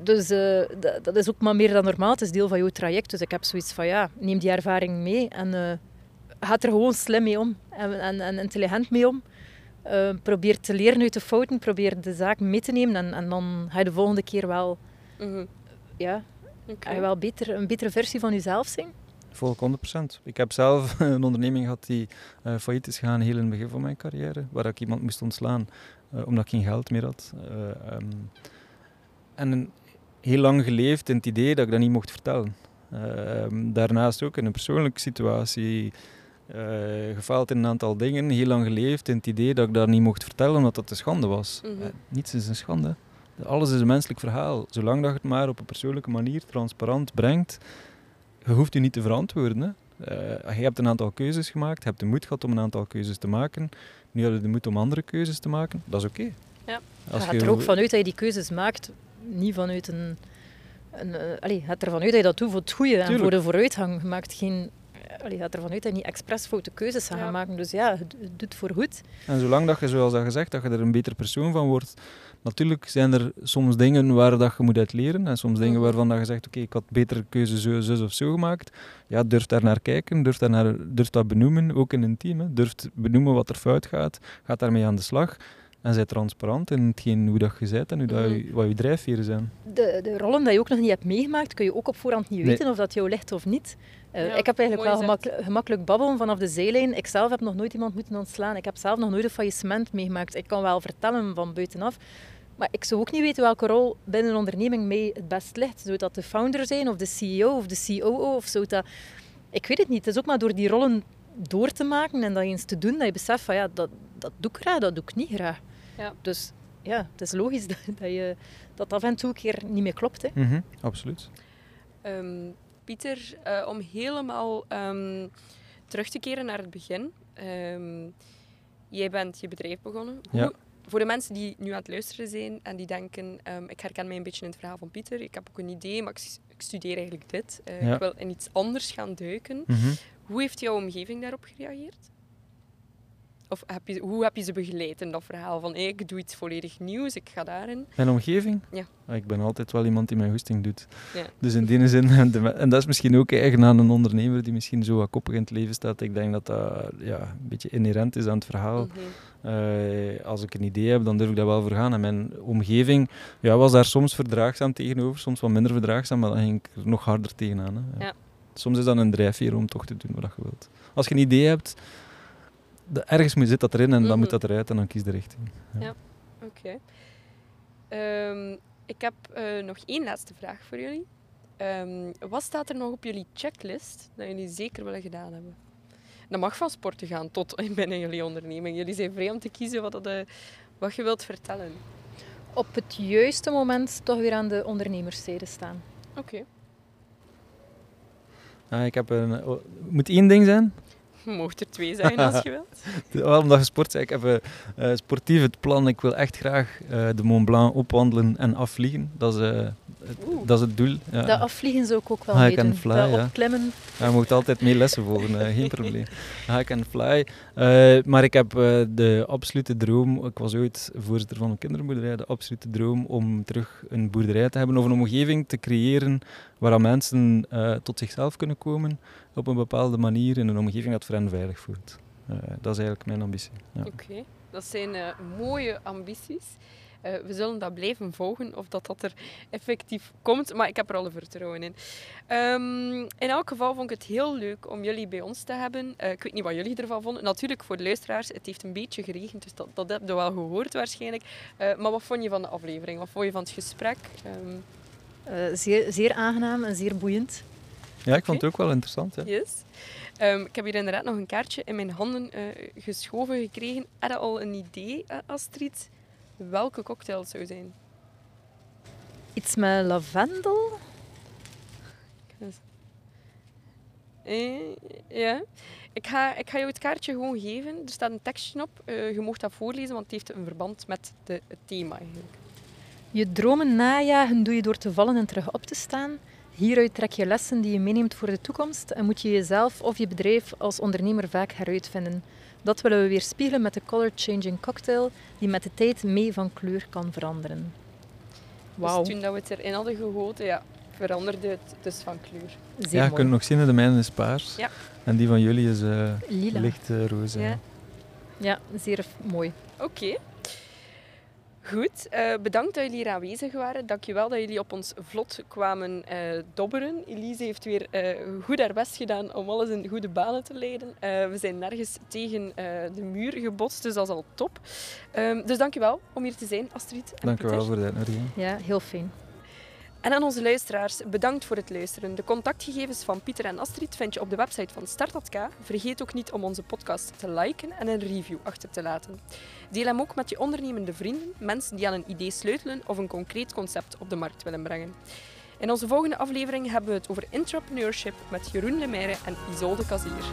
Dus eh, dat, dat is ook maar meer dan normaal. Het is deel van jouw traject. Dus ik heb zoiets van, ja, neem die ervaring mee en eh ga er gewoon slim mee om. En, en, en intelligent mee om. Uh, probeer te leren uit de fouten, probeer de zaak mee te nemen en, en dan ga je de volgende keer wel, Mhm. ja, je wel beter, een betere versie van jezelf zijn. Volg 100%. Ik heb zelf [LAUGHS] een onderneming gehad die eh failliet is gegaan heel in het begin van mijn carrière, waar ik iemand moest ontslaan eh, omdat ik geen geld meer had. Eh, ehm, en een- heel lang geleefd in het idee dat ik dat niet mocht vertellen. Ehm, daarnaast ook in een persoonlijke situatie eh, gefaald in een aantal dingen, heel lang geleefd in het idee dat ik dat niet mocht vertellen omdat dat een schande was. Mhm. Niets is een schande. Alles is een menselijk verhaal. Zolang dat je het maar op een persoonlijke manier transparant brengt, je hoeft je niet te verantwoorden. Hè. Eh, je hebt een aantal keuzes gemaakt, je hebt de moed gehad om een aantal keuzes te maken. Nu heb je de moed om andere keuzes te maken. Dat is oké. Ja. Als je gaat er ook vanuit dat je die keuzes maakt, niet vanuit een... een eh, allee, je gaat ervan uit dat je dat doet voor het goede en voor de vooruitgang. Je maakt geen... Allee, je gaat ervan uit dat je niet expres foute keuzes gaat Ja. maken. Dus ja, het, het doet voor goed. En zolang dat je, zoals dat gezegd, dat je er een beter persoon van wordt. Natuurlijk zijn er soms dingen waar dat je moet uit leren. En soms dingen Mhm. waarvan dat je zegt, oké, ik had betere keuze zo, zus of zo gemaakt. Ja, durf daar naar kijken, durf, daar naar, durf dat benoemen, ook in een team. Hè. Durf benoemen wat er fout gaat, gaat daarmee aan de slag. En zij transparant in hetgeen hoe dat je bent en hoe dat je, wat je drijfveren zijn. De, de rollen die je ook nog niet hebt meegemaakt, kun je ook op voorhand niet Nee. weten of dat jou ligt of niet. Eh, Ja, ik heb eigenlijk wel gemak- gemakkelijk babbelen vanaf de zijlijn. Ik zelf heb nog nooit iemand moeten ontslaan. Ik heb zelf nog nooit een faillissement meegemaakt. Ik kan wel vertellen van buitenaf. Maar ik zou ook niet weten welke rol binnen een onderneming mij het best ligt. Zou dat de founder zijn, of de CEO, of de COO? Of zou dat... Ik weet het niet. Het is ook maar door die rollen door te maken en dat eens te doen, dat je beseft van ja, dat, dat doe ik graag, dat doe ik niet graag. Ja. Dus ja, het is logisch [LAUGHS] dat, dat, je, dat af en toe een keer niet meer klopt. Hè. Mhm, absoluut. Ehm, Pieter, eh, om helemaal ehm, terug te keren naar het begin. Ehm, jij bent je bedrijf begonnen. Ja. Hoe- voor de mensen die nu aan het luisteren zijn en die denken, ehm, ik herken mij een beetje in het verhaal van Pieter. Ik heb ook een idee, maar ik, studeer eigenlijk dit. Eh, Ja. Ik wil in iets anders gaan duiken. Mhm. Hoe heeft jouw omgeving daarop gereageerd? Of heb je, hoe heb je ze begeleid in dat verhaal van hey, ik doe iets volledig nieuws, ik ga daarin? Mijn omgeving? Ja. Ah, Ik ben altijd wel iemand die mijn goesting doet. Ja. Dus in die zin, [LAUGHS] en dat is misschien ook eigen aan een ondernemer die misschien zo wat koppig in het leven staat. Ik denk dat dat ja, een beetje inherent is aan het verhaal. Mhm. Eh, als ik een idee heb, dan durf ik daar wel voor gaan. En mijn omgeving ja, was daar soms verdraagzaam tegenover, soms wat minder verdraagzaam, maar dan ging ik er nog harder tegenaan. Hè. Ja. Soms is dat een drijfveer om toch te doen wat je wilt. Als je een idee hebt, de- ergens moet- zit dat erin en dan Mhm. moet dat eruit en dan kies de richting. Oké. Ehm, ik heb eh, nog één laatste vraag voor jullie. Ehm, wat staat er nog op jullie checklist dat jullie zeker willen gedaan hebben? Dat mag van sporten gaan tot [LAUGHS] binnen jullie onderneming. Jullie zijn vrij om te kiezen wat, dat, eh, wat je wilt vertellen. Op het juiste moment toch weer aan de ondernemerszijde staan. Oké. Ah, ik heb een, oh, moet één ding zijn? Mocht er twee zijn als je wilt. [LAUGHS] Wel, omdat je sport zei, ik heb eh, sportief het plan. Ik wil echt graag eh, de Mont Blanc opwandelen en afvliegen. Dat is, Oeh. dat is het doel. Ja. Dat afvliegen zou ik ook wel High meedoen. and fly, dat ja. opklimmen. Ja, je mocht altijd mee lessen volgen, eh, geen [LAUGHS] probleem. I can fly. Eh, maar ik heb eh, de absolute droom, ik was ooit voorzitter van een kinderboerderij, de absolute droom om terug een boerderij te hebben of een omgeving te creëren waar mensen eh, tot zichzelf kunnen komen op een bepaalde manier in een omgeving dat voor hen veilig voelt. Eh, dat is eigenlijk mijn ambitie. Ja. Oké, dat zijn mooie ambities. Eh, we zullen dat blijven volgen of dat, dat er effectief komt, maar ik heb er alle vertrouwen in. Ehm, in elk geval vond ik het heel leuk om jullie bij ons te hebben. Eh, ik weet niet wat jullie ervan vonden. Natuurlijk voor de luisteraars, het heeft een beetje geregend, dus dat, dat heb je wel gehoord waarschijnlijk. Eh, maar wat vond je van de aflevering? Wat vond je van het gesprek? Ehm, Eh, zeer, zeer aangenaam en zeer boeiend. ja, ik vond het ook wel interessant. Ja. yes. Ehm, ik heb hier inderdaad nog een kaartje in mijn handen eh, geschoven gekregen. Had je al een idee, Astrid, welke cocktail het zou zijn? Iets met lavendel. Eh, ja. Ik ga, ik ga jou het kaartje gewoon geven. Er staat een tekstje op. Eh, je mag dat voorlezen, want het heeft een verband met de, het thema eigenlijk. Je dromen najagen doe je door te vallen en terug op te staan. Hieruit trek je lessen die je meeneemt voor de toekomst en moet je jezelf of je bedrijf als ondernemer vaak heruitvinden. Dat willen we weer spiegelen met de Color Changing Cocktail, die met de tijd mee van kleur kan veranderen. Wauw, Dus toen dat we het erin hadden gegoten, ja, veranderde het dus van kleur. zeer Ja, je kunt nog zien, de mijne is paars. Ja. En die van jullie is eh, Lila. licht eh, roze. Ja. ja. Ja, zeer mooi. Oké. Goed, uh, bedankt dat jullie hier aanwezig waren. Dankjewel dat jullie op ons vlot kwamen uh, dobberen. Elise heeft weer uh, goed haar best gedaan om alles in goede banen te leiden. we zijn nergens tegen de muur gebotst, dus dat is al top. Um, dus dankjewel om hier te zijn, Astrid. Dankjewel voor de uitnodiging. Ja, heel fijn. En aan onze luisteraars, bedankt voor het luisteren. De contactgegevens van Pieter en Astrid vind je op de website van Startat Vergeet ook niet om onze podcast te liken en een review achter te laten. Deel hem ook met je ondernemende vrienden, mensen die aan een idee sleutelen of een concreet concept op de markt willen brengen. In onze volgende aflevering hebben we het over entrepreneurship met Jeroen Lemaire en Isolde Kazier.